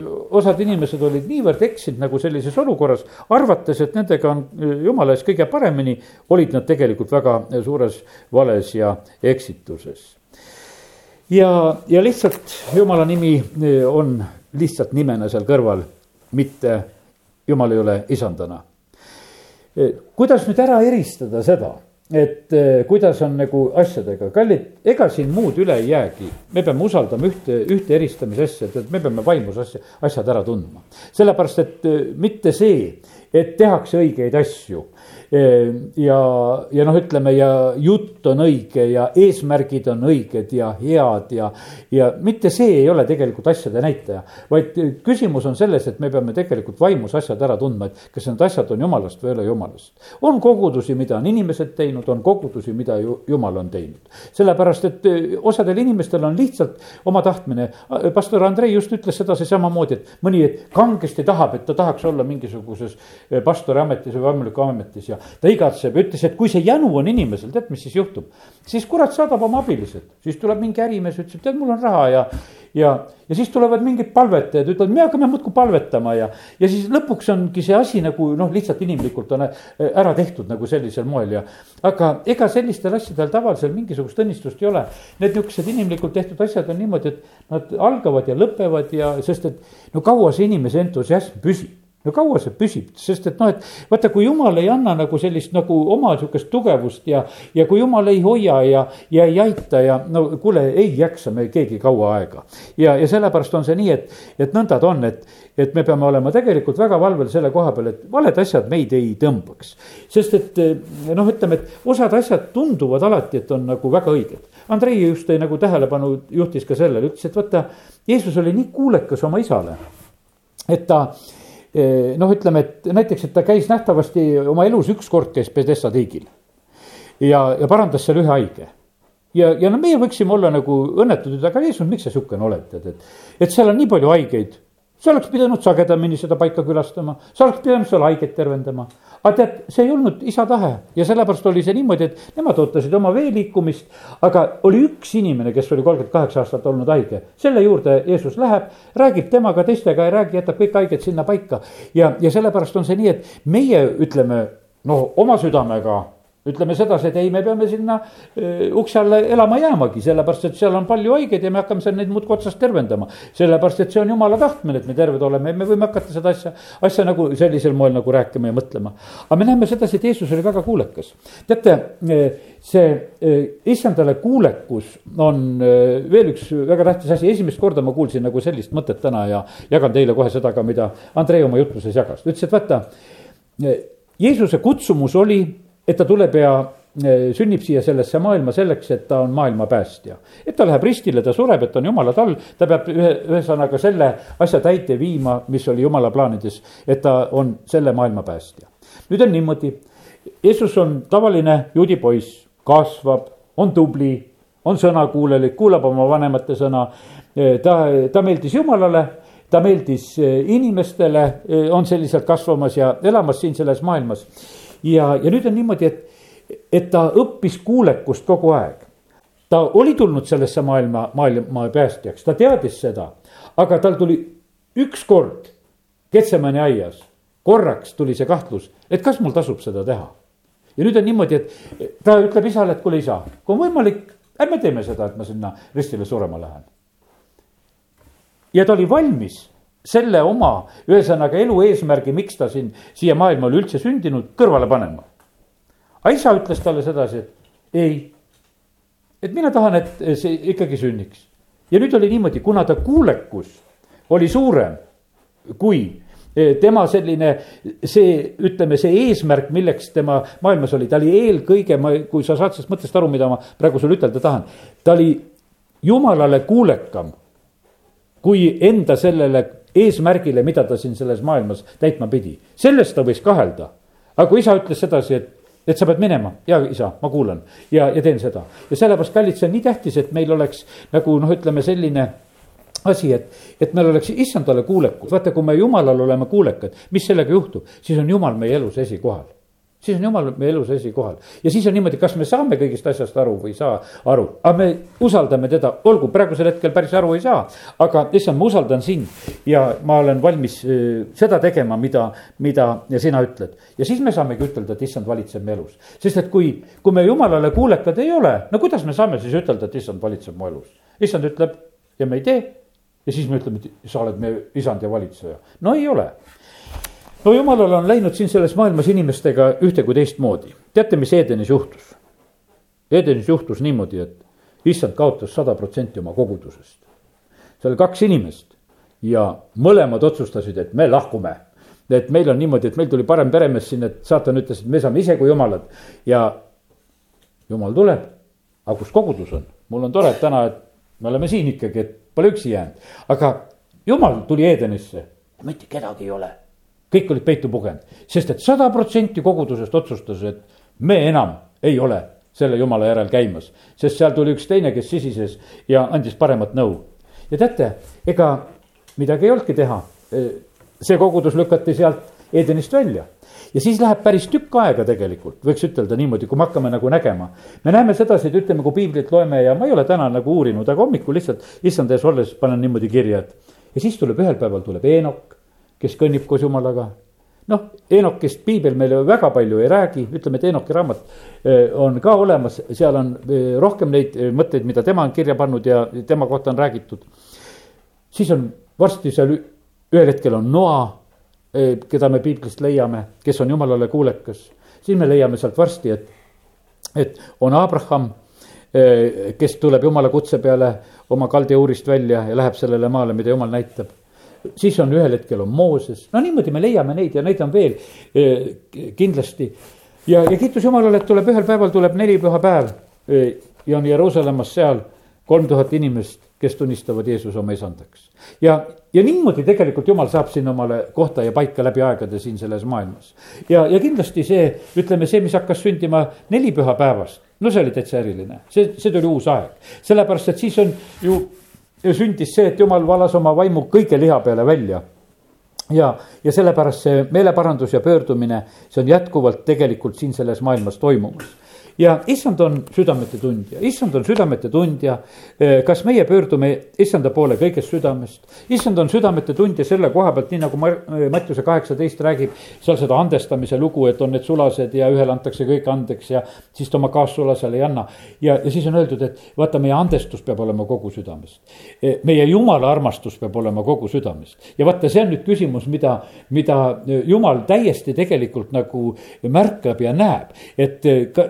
osad inimesed olid niivõrd eksinud nagu sellises olukorras, arvates, et nendega on jumala ees kõige paremini, olid nad tegelikult väga suures vales ja eksituses. ja, ja lihtsalt jumala nimi on lihtsalt nimena seal kõrval, mitte jumal ei ole isandana. kuidas nüüd ära eristada seda, et eh, kuidas on nagu asjadega, kallid, ega siin muud üle ei jäägi. me peame usaldama ühte, ühte eristamise asja, et me peame vaimus asja, asjad ära tundma. sellepärast, et eh, mitte see, et tehakse õigeid asju ja, ja noh, ütleme ja jutt on õige ja eesmärgid on õiged ja head ja, ja mitte see ei ole tegelikult asjade näitaja. vaid küsimus on selles, et me peame tegelikult vaimus asjad ära tundma, et kas need asjad on jumalast või ei ole jumalast. on kogudusi, mida on inimesed teinud, on kogudusi, mida ju jumal on teinud. sellepärast, et eh, osadel inimestel on lihtsalt oma tahtmine. pastor Andrei just ütles sedasi samamoodi, et mõni kangesti tahab, et ta tahaks olla mingisuguses eh, pastori ametis või vaimuliku ametis ja ta igatseb, ütles, et kui see jänu on inimesel, tead, mis siis juhtub. siis kurat saadab oma abilised, siis tuleb mingi ärimees, ütles, et tead, mul on raha ja, ja, ja siis tulevad mingid palvetajad, ütlevad, me hakkame muudkui palvetama ja, ja siis lõpuks ongi see asi nagu noh, lihtsalt inimlikult on äh, ära tehtud nagu sellisel moel ja. aga ega sellistel asjadel tavaliselt mingisugust õnnistust ei ole. Need niisugused inimlikult tehtud asjad on niimoodi, et nad algavad ja lõpevad ja, sest et no kaua see inimese entusiasm püsib no kaua see püsib, sest et noh, et vaata, kui jumal ei anna nagu sellist nagu oma sihukest tugevust ja, ja kui jumal ei hoia ja, ja ei aita ja no kuule, ei jaksa me keegi kaua aega. ja, ja sellepärast on see nii, et, et nõnda ta on, et, et me peame olema tegelikult väga valvel selle koha peal, et valed asjad meid ei tõmbaks. sest et noh, ütleme, et osad asjad tunduvad alati, et on nagu väga õiged. Andrei just tõi nagu tähelepanu, juhtis ka sellele, ütles, et vaata, Jeesus oli nii kuulekas oma isale, et ta noh, ütleme, et näiteks, et ta käis nähtavasti oma elus üks kord käis Pedessa tiigil. ja, ja parandas seal ühe haige. ja, ja no meie võiksime olla nagu õnnetud, aga Jeesus, miks sa sihukene oled, tead, et, et seal on nii palju haigeid sa oleks pidanud sagedamini seda paika külastama, sa oleks pidanud seal haiget tervendama. Aga tead, see ei olnud isa tahe ja sellepärast oli see niimoodi, et nemad ootasid oma vee liikumist. aga oli üks inimene, kes oli kolmkümmend kaheksa aastat olnud haige, selle juurde Jeesus läheb, räägib temaga, teistega ei räägi, jätab kõik haiged sinna paika. ja, ja sellepärast on see nii, et meie ütleme, noh, oma südamega ütleme sedasi, et ei, me peame sinna uh, ukse alla elama jäämagi, sellepärast et seal on palju haigeid ja me hakkame seal neid muudkui otsast tervendama. sellepärast, et see on jumala tahtmine, et me terved oleme ja me võime hakata seda asja, asja nagu sellisel moel nagu rääkima ja mõtlema. aga me näeme sedasi, et Jeesus oli väga kuulekas. teate, see issandale kuulekus on veel üks väga tähtis asi, esimest korda ma kuulsin nagu sellist mõtet täna ja jagan teile kohe seda ka, mida Andrei oma jutluses jagas, ta ütles, et vaata. Jeesuse kutsumus oli et ta tuleb ja e, sünnib siia sellesse maailma selleks, et ta on maailma päästja. et ta läheb ristile, ta sureb, et on jumala tall, ta peab ühe, ühesõnaga selle asja täite viima, mis oli jumala plaanides, et ta on selle maailma päästja. nüüd on niimoodi, Jeesus on tavaline juudi poiss, kasvab, on tubli, on sõnakuulelik, kuulab oma vanemate sõna. E, ta, ta meeldis Jumalale ta meeldis e, inimestele, on selliselt kasvamas ja elamas siin selles maailmas ja, ja nüüd on niimoodi, et, et ta õppis kuulekust kogu aeg. ta oli tulnud sellesse maailma, maailma päästjaks, ta teadis seda, aga tal tuli ükskord Ketsemani aias, korraks tuli see kahtlus, et kas mul tasub seda teha. ja nüüd on niimoodi, et ta ütleb isale, et kuule isa, kui on võimalik, ärme teeme seda, et ma sinna ristile surema lähen. ja ta oli valmis selle oma, ühesõnaga elu eesmärgi, miks ta siin, siia maailma oli üldse sündinud, kõrvale panema. aga isa ütles talle sedasi, et ei, et mina tahan, et see ikkagi sünniks. ja nüüd oli niimoodi, kuna ta kuulekus oli suurem kui e, tema selline, see, ütleme, see eesmärk, milleks tema maailmas oli, ta oli eelkõige, ma, kui sa saad sellest mõttest aru, mida ma praegu sulle ütelda tahan. ta oli jumalale kuulekam kui enda sellele eesmärgile, mida ta siin selles maailmas täitma pidi. selles ta võis kahelda. aga kui isa ütles sedasi, et, et sa pead minema, ja isa, ma kuulan ja, ja teen seda. ja sellepärast, kallid, see on nii tähtis, et meil oleks nagu noh, ütleme selline asi, et, et meil oleks issandale kuulekud, vaata, kui me jumalale oleme kuulekad, mis sellega juhtub, siis on jumal meie elus esikohal siis on jumal meie elus esikohal ja siis on niimoodi, kas me saame kõigist asjast aru või ei saa aru, aga me usaldame teda, olgu praegusel hetkel päris aru ei saa. aga issand, ma usaldan sind. Ja ma olen valmis äh, seda tegema, mida, mida sina ütled. ja siis me saamegi ütelda, et issand valitseb meie elus, sest et kui, kui me jumalale kuulekad ei ole, no kuidas me saame siis ütelda, et issand valitseb mu elus. issand ütleb ja me ei tee. Ja siis me ütleme, et sa oled meie isand ja valitseja, no ei ole no jumalal on läinud siin selles maailmas inimestega ühte kui teistmoodi. teate, mis Edenis juhtus? Edenis juhtus niimoodi, et issand kaotas sada protsenti oma kogudusest. seal oli kaks inimest ja mõlemad otsustasid, et me lahkume. et meil on niimoodi, et meil tuli parem peremees siin, et saatan ütles, et me saame ise kui jumalad ja jumal tuleb. aga kus kogudus on? mul on tore, et täna, et me oleme siin ikkagi, et pole üksi jäänud, aga jumal tuli Edenisse, mitte kedagi ei ole kõik olid peitu pugenud, sest et sada protsenti kogudusest otsustas, et me enam ei ole selle jumala järel käimas. sest seal tuli üks teine, kes sisises ja andis paremat nõu. ja teate, ega midagi ei olnudki teha. see kogudus lükati sealt Edenist välja ja siis läheb päris tükk aega tegelikult, võiks ütelda niimoodi, kui me hakkame nagu nägema. me näeme sedasi, et ütleme, kui piiblit loeme ja ma ei ole täna nagu uurinud, aga hommikul lihtsalt issand ees olles panen niimoodi kirja, et. ja siis tuleb ühel päeval tuleb Eenok kes kõnnib koos jumalaga. noh, Enokist piibel meile väga palju ei räägi, ütleme, et Enoki raamat eh, on ka olemas, seal on eh, rohkem neid eh, mõtteid, mida tema on kirja pannud ja tema kohta on räägitud. siis on varsti seal ühel hetkel on Noa, keda me piiblist leiame, kes on jumalale kuulekas. siis me leiame sealt varsti, et, et on Abraham kes tuleb jumala kutse peale oma kaldejuurist välja ja läheb sellele maale, mida jumal näitab siis on ühel hetkel on Mooses, no niimoodi me leiame neid ja neid on veel eh, kindlasti. ja, ja kiitus Jumalale, et tuleb ühel päeval tuleb nelipühapäev eh, ja on Jeruusalemmas seal kolm tuhat inimest, kes tunnistavad Jeesuse oma isandaks. ja, ja niimoodi tegelikult Jumal saab siin omale kohta ja paika läbi aegade siin selles maailmas. ja, ja kindlasti see, ütleme see, mis hakkas sündima nelipühapäevast, no see oli täitsa eriline, see, see tuli uus aeg, sellepärast et siis on ju sündis see, et jumal valas oma vaimu kõige liha peale välja. Ja, ja sellepärast see meeleparandus ja pöördumine, see on jätkuvalt tegelikult siin selles maailmas toimumas ja issand on südamete tundja, issand on südamete tundja. Eh, kas meie pöördume issanda poole kõigest südamest? issand on südamete tundja selle koha pealt, nii nagu eh, Mattiuse kaheksateist räägib, seal seda andestamise lugu, et on need sulased ja ühele antakse kõik andeks ja siis ta oma kaassulasele ei anna. ja, ja siis on öeldud, et vaata, meie andestus peab olema kogu südamest. Eh, meie jumala armastus peab olema kogu südamest ja vaata, see on nüüd küsimus, mida, mida jumal täiesti tegelikult nagu märkab ja näeb, et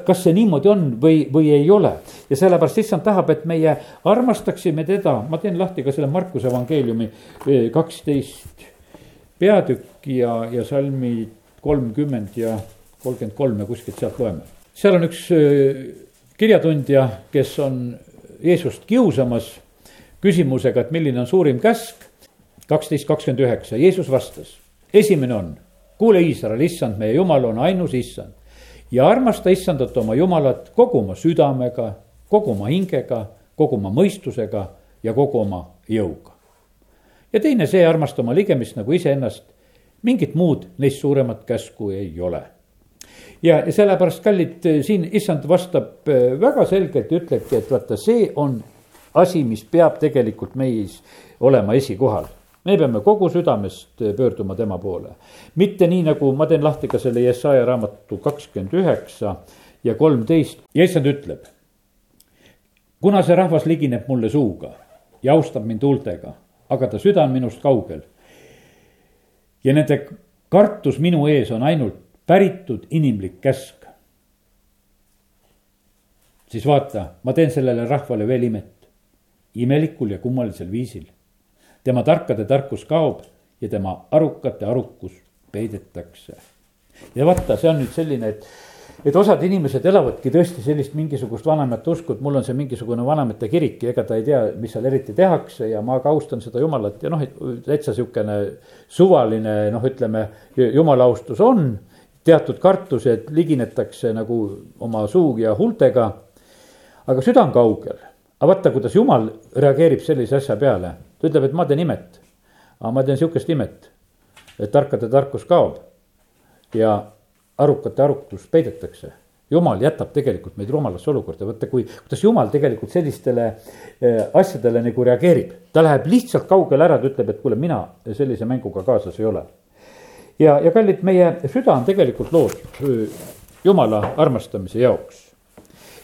kas see niimoodi on või, või ei ole. ja sellepärast issand tahab, et meie armastaksime teda, ma teen lahti ka selle Markuse evangeeliumi eh, kaksteist peatükki ja, ja salmi kolmkümmend ja kolmkümmend kolm ja kuskilt sealt loeme. seal on üks eh, kirjatundja, kes on Jeesust kiusamas küsimusega, et milline on suurim käsk. kaksteist kakskümmend üheksa, Jeesus vastas, esimene on, kuule Iisrael, issand, meie jumal on ainus issand ja armasta issandat oma jumalat kogu oma südamega, kogu oma hingega, kogu oma mõistusega ja kogu oma jõuga. ja teine see, armasta oma ligemist nagu iseennast, mingit muud neist suuremat käsku ei ole. ja, sellepärast, kallid, siin issand vastab äh, väga selgelt ja ütlebki, et vaata, see on asi, mis peab tegelikult meis olema esikohal me peame kogu südamest pöörduma tema poole. mitte nii, nagu ma teen lahti ka selle Jesaja raamatu kakskümmend üheksa ja kolmteist ja issand ütleb. kuna see rahvas ligineb mulle suuga ja austab mind huultega, aga ta süda on minust kaugel. ja nende kartus minu ees on ainult päritud inimlik käsk. siis vaata, ma teen sellele rahvale veel imet, imelikul ja kummalisel viisil tema tarkade tarkus kaob ja tema arukate arukus peidetakse. ja vaata, see on nüüd selline, et, et osad inimesed elavadki tõesti sellist mingisugust vanemate usku, et mul on see mingisugune vanemate kirik ja ega ta ei tea, mis seal eriti tehakse ja ma ka austan seda jumalat ja noh, täitsa sihukene suvaline noh, ütleme jumala austus on. teatud kartused liginetakse nagu oma suu ja huultega. aga süda on kaugel, aga vaata, kuidas jumal reageerib sellise asja peale ta ütleb, et ma teen imet. aga ma teen sihukest imet, et tarkade tarkus kaob ja arukate arukus peidetakse jumal jätab tegelikult meid rumalasse olukorda, vaata kui, kuidas jumal tegelikult sellistele eh, asjadele nagu reageerib. ta läheb lihtsalt kaugele ära, ta ütleb, et kuule, mina sellise mänguga kaasas ei ole. ja, ja kallid, meie süda on tegelikult loodud eh, jumala armastamise jaoks.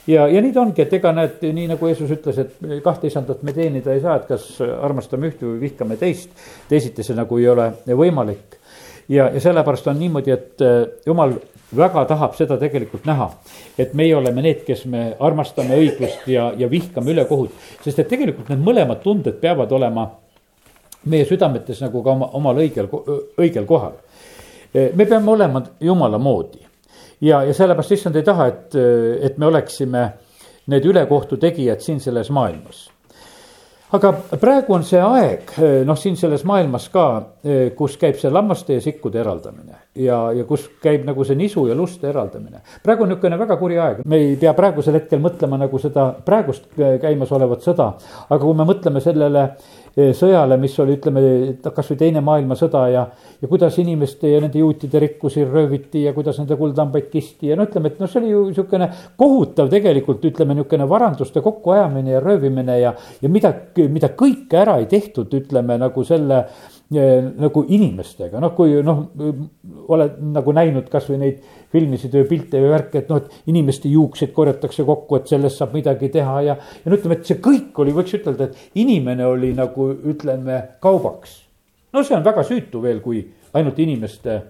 Ja, ja nii ta ongi, et ega näed, nii nagu Jeesus ütles, et kahte isandat me teenida ei saa, et kas armastame ühte või vihkame teist. teisiti see nagu ei ole võimalik ja, ja sellepärast on niimoodi, et eh, jumal väga tahab seda tegelikult näha. et meie oleme need, kes me armastame õiglust ja, ja vihkame ülekohut, sest et tegelikult need mõlemad tunded peavad olema meie südametes nagu ka oma, omal õigel, õigel kohal. me peame olema jumala moodi ja, ja sellepärast issand ei taha, et, et me oleksime need ülekohtu tegijad siin selles maailmas aga praegu on see aeg, noh, siin selles maailmas ka, kus käib see lammaste ja sikkude eraldamine ja, ja kus käib nagu see nisu ja luste eraldamine. praegu on niisugune väga kuri aeg, me ei pea praegusel hetkel mõtlema nagu seda praegust käimasolevat sõda, aga kui me mõtleme sellele sõjale, mis oli, ütleme, kasvõi teine maailmasõda ja, ja kuidas inimeste ja nende juutide rikkusi rööviti ja kuidas nende kuldhambaid kisti ja no ütleme, et noh, see oli ju niisugune kohutav tegelikult ütleme, niisugune varanduste kokkuajamine ja röövimine ja, ja mida, mida kõike ära ei tehtud, ütleme nagu selle nagu inimestega, noh, kui noh, oled nagu näinud kasvõi neid filmisid või pilte või värke, et noh, et inimeste juuksed korjatakse kokku, et sellest saab midagi teha ja. ja no ütleme, et see kõik oli, võiks ütelda, et inimene oli nagu ütleme kaubaks. no see on väga süütu veel, kui ainult inimeste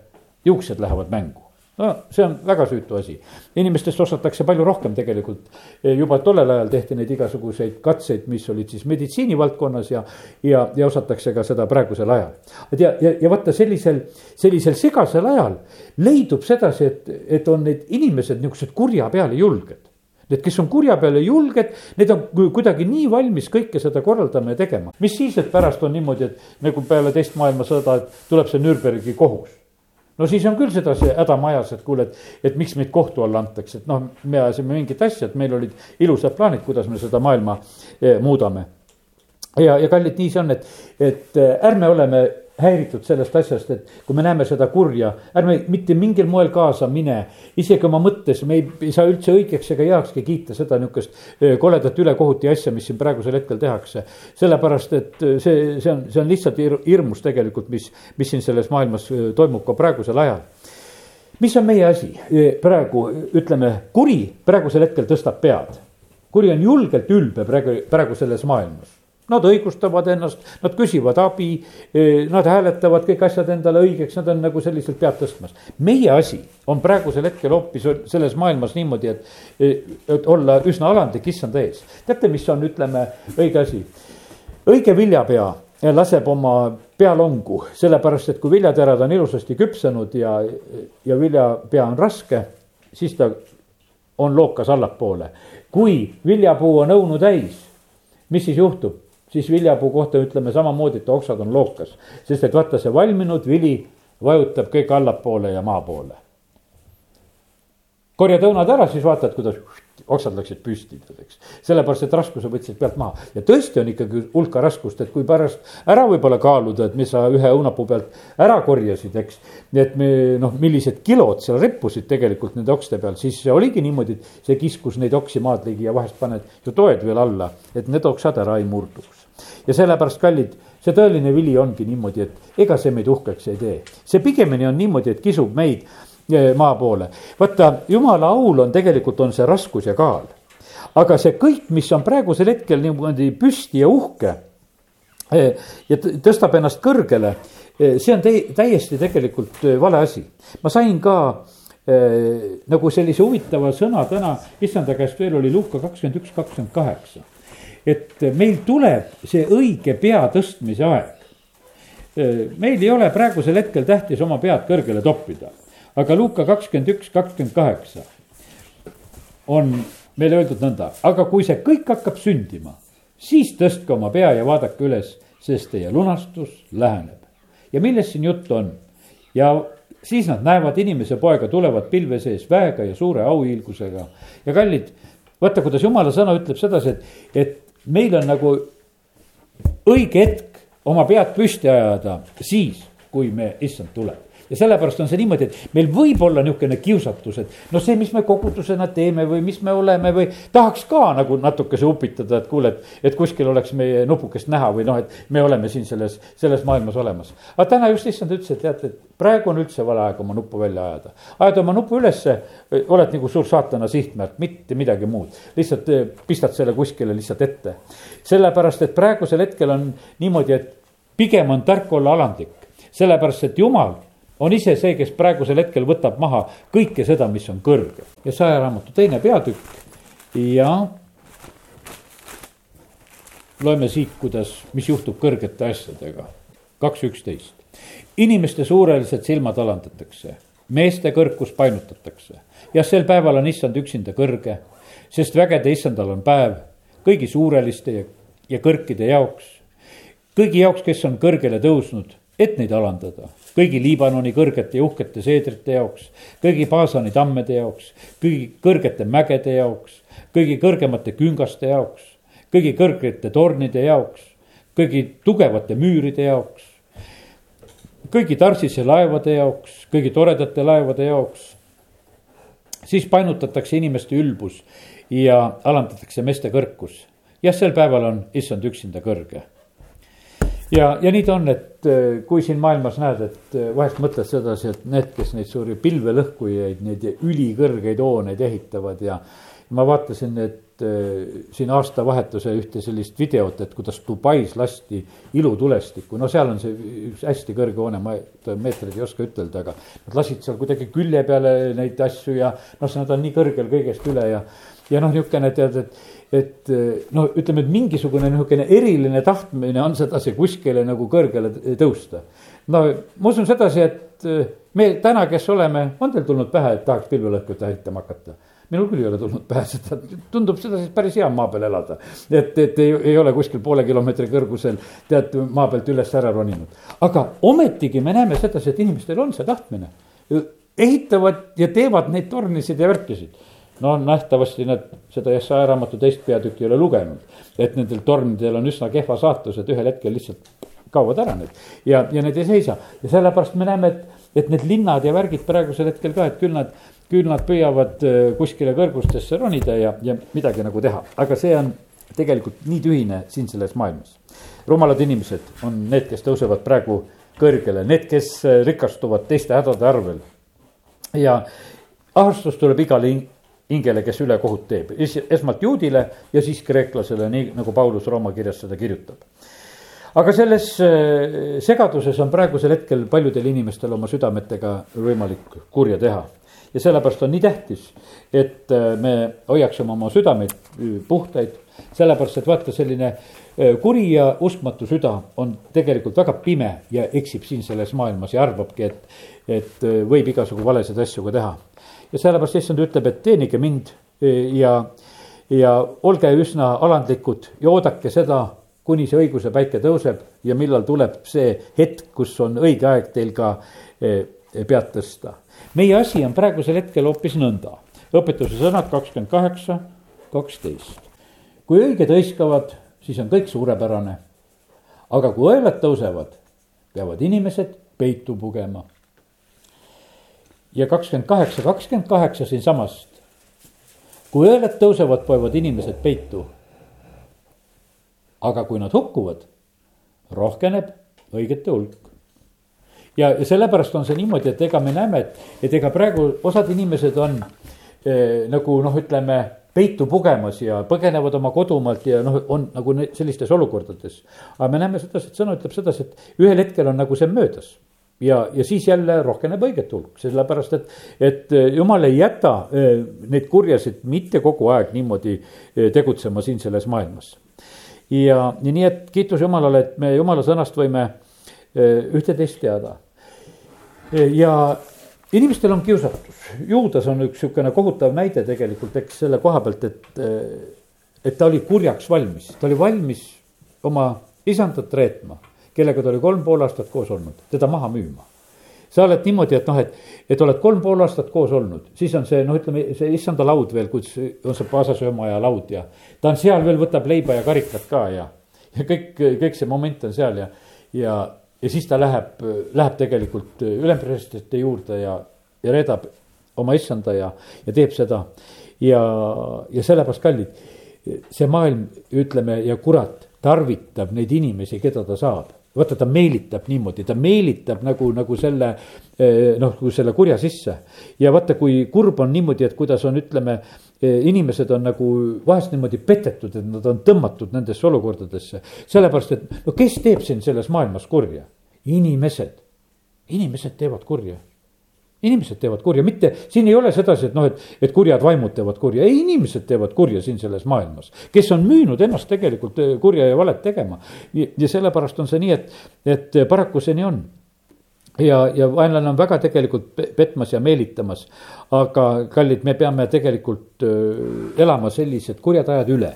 juuksed lähevad mängu no see on väga süütu asi. inimestest osatakse palju rohkem tegelikult. juba tollel ajal tehti neid igasuguseid katseid, mis olid siis meditsiinivaldkonnas ja, ja, ja osatakse ka seda praegusel ajal. et ja, ja, ja vaata sellisel, sellisel segasel ajal leidub sedasi, et, et on need inimesed niisugused kurja peale julged. Need, kes on kurja peale julged, need on kuidagi nii valmis kõike seda korraldama ja tegema. mis siis, et pärast on niimoodi, et nagu peale teist maailmasõda, et tuleb see Nürnbergi kohus no siis on küll sedasi häda majas, et kuule, et, et miks meid kohtu alla antakse, et noh, me ajasime mingit asja, et meil olid ilusad plaanid, kuidas me seda maailma eh, muudame. ja, ja kallid, nii see on, et, et eh, ärme oleme häiritud sellest asjast, et kui me näeme seda kurja, ärme mitte mingil moel kaasa mine. isegi oma mõttes me ei, ei saa üldse õigeks ega heakski kiita seda niisugust koledat ülekohut ja asja, mis siin praegusel hetkel tehakse. sellepärast, et see, see on, see on lihtsalt hirmus tegelikult, mis, mis siin selles maailmas toimub ka praegusel ajal mis on meie asi praegu, ütleme, kuri praegusel hetkel tõstab pead. kuri on julgelt ülbe praegu, praegu selles maailmas Nad õigustavad ennast, nad küsivad abi, eh, nad hääletavad kõik asjad endale õigeks, nad on nagu selliselt pead tõstmas. meie asi on praegusel hetkel hoopis selles maailmas niimoodi, et, eh, et olla üsna alandlik issanda ees. teate, mis on, ütleme, õige asi? õige viljapea laseb oma pealongu, sellepärast et kui viljaterad on ilusasti küpsenud ja, ja viljapea on raske, siis ta on lookas allapoole. kui viljapuu on õunu täis, mis siis juhtub? Siis viljapuu kohta ütleme samamoodi, et oksad on lookas. sest et vaata, see valminud vili vajutab kõik allapoole ja maa poole. korjad õunad ära, siis vaatad, kuidas oksad läksid püsti, eks. sellepärast, et raskuse võtsid pealt maha ja tõesti on ikkagi hulka raskust, et kui pärast ära võib-olla kaaluda, et mis sa ühe õunapuu pealt ära korjasid, eks. et me noh, millised kilod seal rippusid tegelikult nende okste peal, siis oligi niimoodi, et see kiskus neid oksi maad ligi ja vahest paned ju toed veel alla, et need oksad ära ei murduks ja sellepärast, kallid, see tõeline vili ongi niimoodi, et ega see meid uhkeks ei tee. see pigemini on niimoodi, et kisub meid eh, maa poole. vaata, jumala aul on tegelikult, on see raskus ja kaal. aga see kõik, mis on praegusel hetkel niimoodi püsti ja uhke eh, ja tõstab ennast kõrgele, eh, see on täiesti tegelikult vale asi. ma sain ka nagu sellise huvitava sõna täna issanda käest veel oli Luuka kakskümmend üks, kakskümmend kaheksa et meil tuleb see õige pea tõstmise aeg. meil ei ole praegusel hetkel tähtis oma pead kõrgele toppida, aga Luuka kakskümmend üks, kakskümmend kaheksa on meile öeldud nõnda, aga kui see kõik hakkab sündima, siis tõstke oma pea ja vaadake üles, sest teie lunastus läheneb. ja millest siin juttu on? ja siis nad näevad inimese poega tulevat pilve sees väega ja suure auhiilgusega ja kallid vaata, kuidas jumala sõna ütleb sedasi, et, et meil on nagu õige hetk oma pead püsti ajada siis, kui me, issand tuleb ja sellepärast on see niimoodi, et meil võib olla niisugune kiusatus, et no see, mis me kogudusena teeme või mis me oleme või tahaks ka nagu natukese upitada, et kuule, et, et kuskil oleks meie nupukest näha või noh, et me oleme siin selles, selles maailmas olemas. aga täna just issand ütles, et teate, et praegu on üldse vale aeg oma nuppu välja ajada. ajad oma nupu ülesse, oled nagu suur saatana sihtmärk, mitte midagi muud. lihtsalt eh, pistad selle kuskile lihtsalt ette. sellepärast, et praegusel hetkel on niimoodi, et pigem on tark olla alandlik sellepärast, et jumal on ise see, kes praegusel hetkel võtab maha kõike seda, mis on kõrge. ja sajaraamatu teine peatükk ja loeme siit, kuidas, mis juhtub kõrgete asjadega. kaks üksteist. inimeste suurelised silmad alandatakse, meeste kõrkus painutatakse. jah, sel päeval on issand üksinda kõrge, sest vägede issandal on päev kõigi suureliste ja, ja kõrkide jaoks. kõigi jaoks, kes on kõrgele tõusnud, et neid alandada kõigi Liibanoni kõrgete ja uhkete seedrite jaoks, kõigi Paasani tammede jaoks, kõigi kõrgete mägede jaoks, kõigi kõrgemate küngaste jaoks, kõigi kõrgete tornide jaoks, kõigi tugevate müüride jaoks, kõigi Tarsise laevade jaoks, kõigi toredate laevade jaoks. siis painutatakse inimeste ülbus ja alandatakse meeste kõrkus. jah, sel päeval on issand üksinda kõrge ja, ja nii ta on, et äh, kui siin maailmas näed, et äh, vahest mõtled sedasi, et need, kes neid suuri pilvelõhkujaid, neid ülikõrgeid hooneid ehitavad ja. ma vaatasin, et äh, siin aastavahetuse ühte sellist videot, et kuidas Dubais lasti ilutulestikku, no seal on see üks hästi kõrge hoone, ma meetreid ei oska ütelda, aga. Nad lasid seal kuidagi külje peale neid asju ja noh, nad on nii kõrgel kõigest üle ja, ja noh, niisugune tead, et et eh, no ütleme, et mingisugune niisugune eriline tahtmine on sedasi kuskile nagu kõrgele tõusta. no ma usun sedasi, et eh, me täna, kes oleme, on teil tulnud pähe, et tahaks pilvelõhkut ehitama hakata? minul küll ei ole tulnud pähe, seda tundub sedasi päris hea maa peal elada. et, et ei, ei ole kuskil poole kilomeetri kõrgusel tead maa pealt üles ära roninud. aga ometigi me näeme sedasi, et inimestel on see tahtmine. ehitavad ja teevad neid tornisid ja värkisid no nähtavasti nad seda Jesaja raamatu teist peatükki ei ole lugenud. et nendel tornidel on üsna kehva saatus, et ühel hetkel lihtsalt kaovad ära need ja, ja need ei seisa ja sellepärast me näeme, et, et need linnad ja värgid praegusel hetkel ka, et küll nad, küll nad püüavad äh, kuskile kõrgustesse ronida ja, ja midagi nagu teha, aga see on tegelikult nii tühine siin selles maailmas. rumalad inimesed on need, kes tõusevad praegu kõrgele, need, kes äh, rikastuvad teiste hädade arvel. ja ahastus tuleb igale hingele, kes ülekohut teeb, esmalt juudile ja siis kreeklasele, nii nagu Paulus Rooma kirjas seda kirjutab. aga selles äh, segaduses on praegusel hetkel paljudel inimestel oma südametega võimalik kurja teha ja sellepärast on nii tähtis, et äh, me hoiaksime oma südameid äh, puhtaid, sellepärast et vaata, selline kuri ja uskmatu süda on tegelikult väga pime ja eksib siin selles maailmas ja arvabki, et, et võib igasugu valesid asju ka teha ja sellepärast issand ütleb, et teenige mind e, ja, ja olge üsna alandlikud ja oodake seda, kuni see õiguse päike tõuseb ja millal tuleb see hetk, kus on õige aeg teil ka pead tõsta. meie asi on praegusel hetkel hoopis nõnda, õpetuse sõnad kakskümmend kaheksa, kaksteist. kui õiged hõiskavad, siis on kõik suurepärane. aga kui õelad tõusevad, peavad inimesed peitu pugema ja kakskümmend kaheksa, kakskümmend kaheksa siinsamast. kui õeled tõusevad, poevad inimesed peitu. aga kui nad hukkuvad, rohkeneb õigete hulk. ja, ja sellepärast on see niimoodi, et ega me näeme, et, et ega praegu osad inimesed on eh, nagu noh, ütleme peitu pugemas ja põgenevad oma kodumaalt ja noh, on nagu sellistes olukordades. aga me näeme sedasi, et sõna ütleb sedasi, et ühel hetkel on nagu see möödas ja, ja siis jälle rohkeneb õiget hulk, sellepärast et, et eh, jumal ei jäta eh, neid kurjasid mitte kogu aeg niimoodi eh, tegutsema siin selles maailmas. ja, ja nii, et kiitus Jumalale, et me Jumala sõnast võime ühte-teist teada. ja inimestel on kiusatus, Juudas on üks niisugune kohutav näide tegelikult, eks selle koha pealt, et, et ta oli kurjaks valmis, ta oli valmis oma isandat reetma kellega ta oli kolm pool aastat koos olnud, teda maha müüma. sa oled niimoodi, et noh, et, et oled kolm pool aastat koos olnud, siis on see noh, ütleme see issanda laud veel, kus on see paasasöömaja laud ja ta on seal veel, võtab leiba ja karikat ka ja, ja kõik, kõik see moment on seal ja ja, ja siis ta läheb, läheb tegelikult ülempreestrite juurde ja, ja reedab oma issanda ja, ja teeb seda. ja, ja sellepärast kallid, see maailm, ütleme, ja kurat tarvitab neid inimesi, keda ta saab vaata, ta meelitab niimoodi, ta meelitab nagu, nagu selle eh, noh, nagu selle kurja sisse. ja vaata, kui kurb on niimoodi, et kuidas on, ütleme, inimesed on nagu vahest niimoodi petetud, et nad on tõmmatud nendesse olukordadesse. sellepärast, et no kes teeb siin selles maailmas kurja? inimesed, inimesed teevad kurja inimesed teevad kurja, mitte, siin ei ole sedasi, et noh, et, et kurjad vaimud teevad kurja, ei, inimesed teevad kurja siin selles maailmas. kes on müünud ennast tegelikult eh, kurja ja valet tegema. ja sellepärast on see nii, et, et paraku see nii on ja, ja vaenlane on väga tegelikult petmas ja meelitamas. aga kallid, me peame tegelikult elama sellised kurjad ajad üle.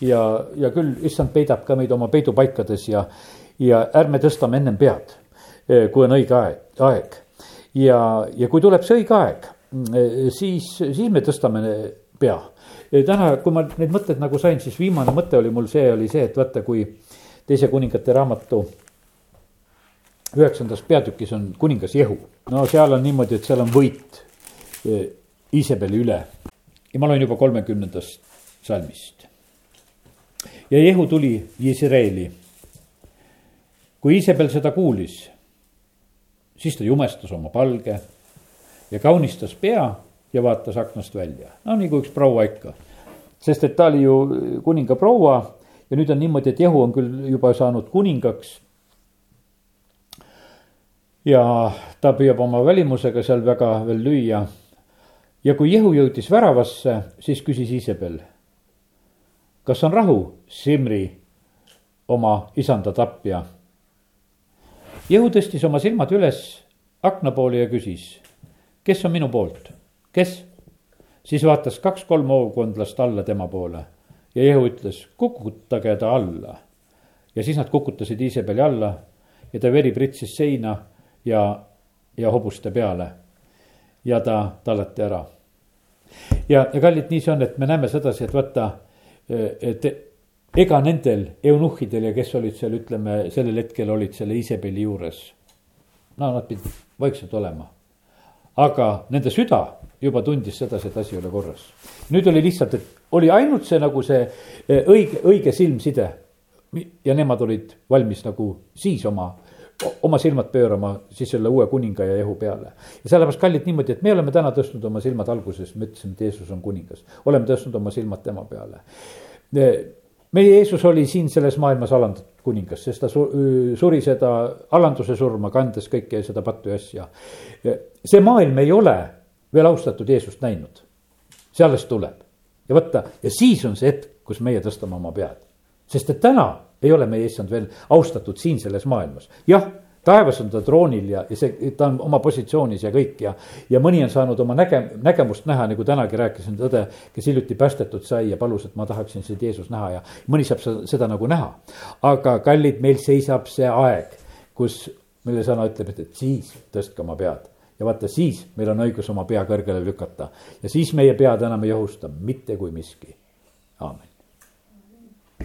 ja, ja küll issand peidab ka meid oma peidupaikades ja, ja ärme tõstame ennem pead, kui on õige aeg, aeg ja, ja kui tuleb see õige aeg, siis, siis me tõstame pea. täna, kui ma neid mõtteid nagu sain, siis viimane mõte oli mul see, oli see, et vaata, kui teise kuningate raamatu üheksandas peatükis on kuningas Jehu. no seal on niimoodi, et seal on võit e, Iisabeli üle. ja ma loen juba kolmekümnendast salmist. ja Jehu tuli Iisraeli. kui Iisabel seda kuulis siis ta jumestas oma palge ja kaunistas pea ja vaatas aknast välja, no nagu üks proua ikka. sest et ta oli ju kuninga proua ja nüüd on niimoodi, et Jehu on küll juba saanud kuningaks. Ja ta püüab oma välimusega seal väga veel lüüa. ja kui Jehu jõudis väravasse, siis küsis Iisabel. kas on rahu, Simri, oma isanda tapja Jehu tõstis oma silmad üles akna poole ja küsis, kes on minu poolt, kes? siis vaatas kaks-kolm hoovkondlast alla tema poole ja Jehu ütles, kukutage ta alla. ja siis nad kukutasid Iisabeli alla ja ta veri pritsis seina ja, ja hobuste peale. ja ta tallati ära. ja, ja kallid, nii see on, et me näeme sedasi, et vaata, et ega nendel eunuhhidel ja kes olid seal, ütleme, sellel hetkel olid selle Iisabeli juures. no nad pidid vaikselt olema. aga nende süda juba tundis sedasi, et asi ei ole korras. nüüd oli lihtsalt, et oli ainult see nagu see õige, õige silmside. ja nemad olid valmis nagu siis oma, oma silmad pöörama siis selle uue kuninga ja Jehu peale. ja sellepärast kallid niimoodi, et me oleme täna tõstnud oma silmad alguses, me ütlesime, et Jeesus on kuningas. oleme tõstnud oma silmad tema peale meie Jeesus oli siin selles maailmas alandatud kuningas, sest ta suri seda alanduse surma, kandes kõike seda pattu ja asja. see maailm ei ole veel austatud Jeesust näinud. see alles tuleb ja vaata, ja siis on see hetk, kus meie tõstame oma pead. sest et täna ei ole meie issand veel austatud siin selles maailmas, jah taevas on ta troonil ja, ja see, ta on oma positsioonis ja kõik ja, ja mõni on saanud oma näge-, nägemust näha, nagu tänagi rääkisin, õde, kes hiljuti päästetud sai ja palus, et ma tahaksin seda Jeesust näha ja mõni saab seda, seda nagu näha. aga kallid, meil seisab see aeg, kus, mille sõna ütleb, et, et siis tõstke oma pead ja vaata, siis meil on õigus oma pea kõrgele lükata ja siis meie pead enam ei ohusta mitte kui miski. aamen.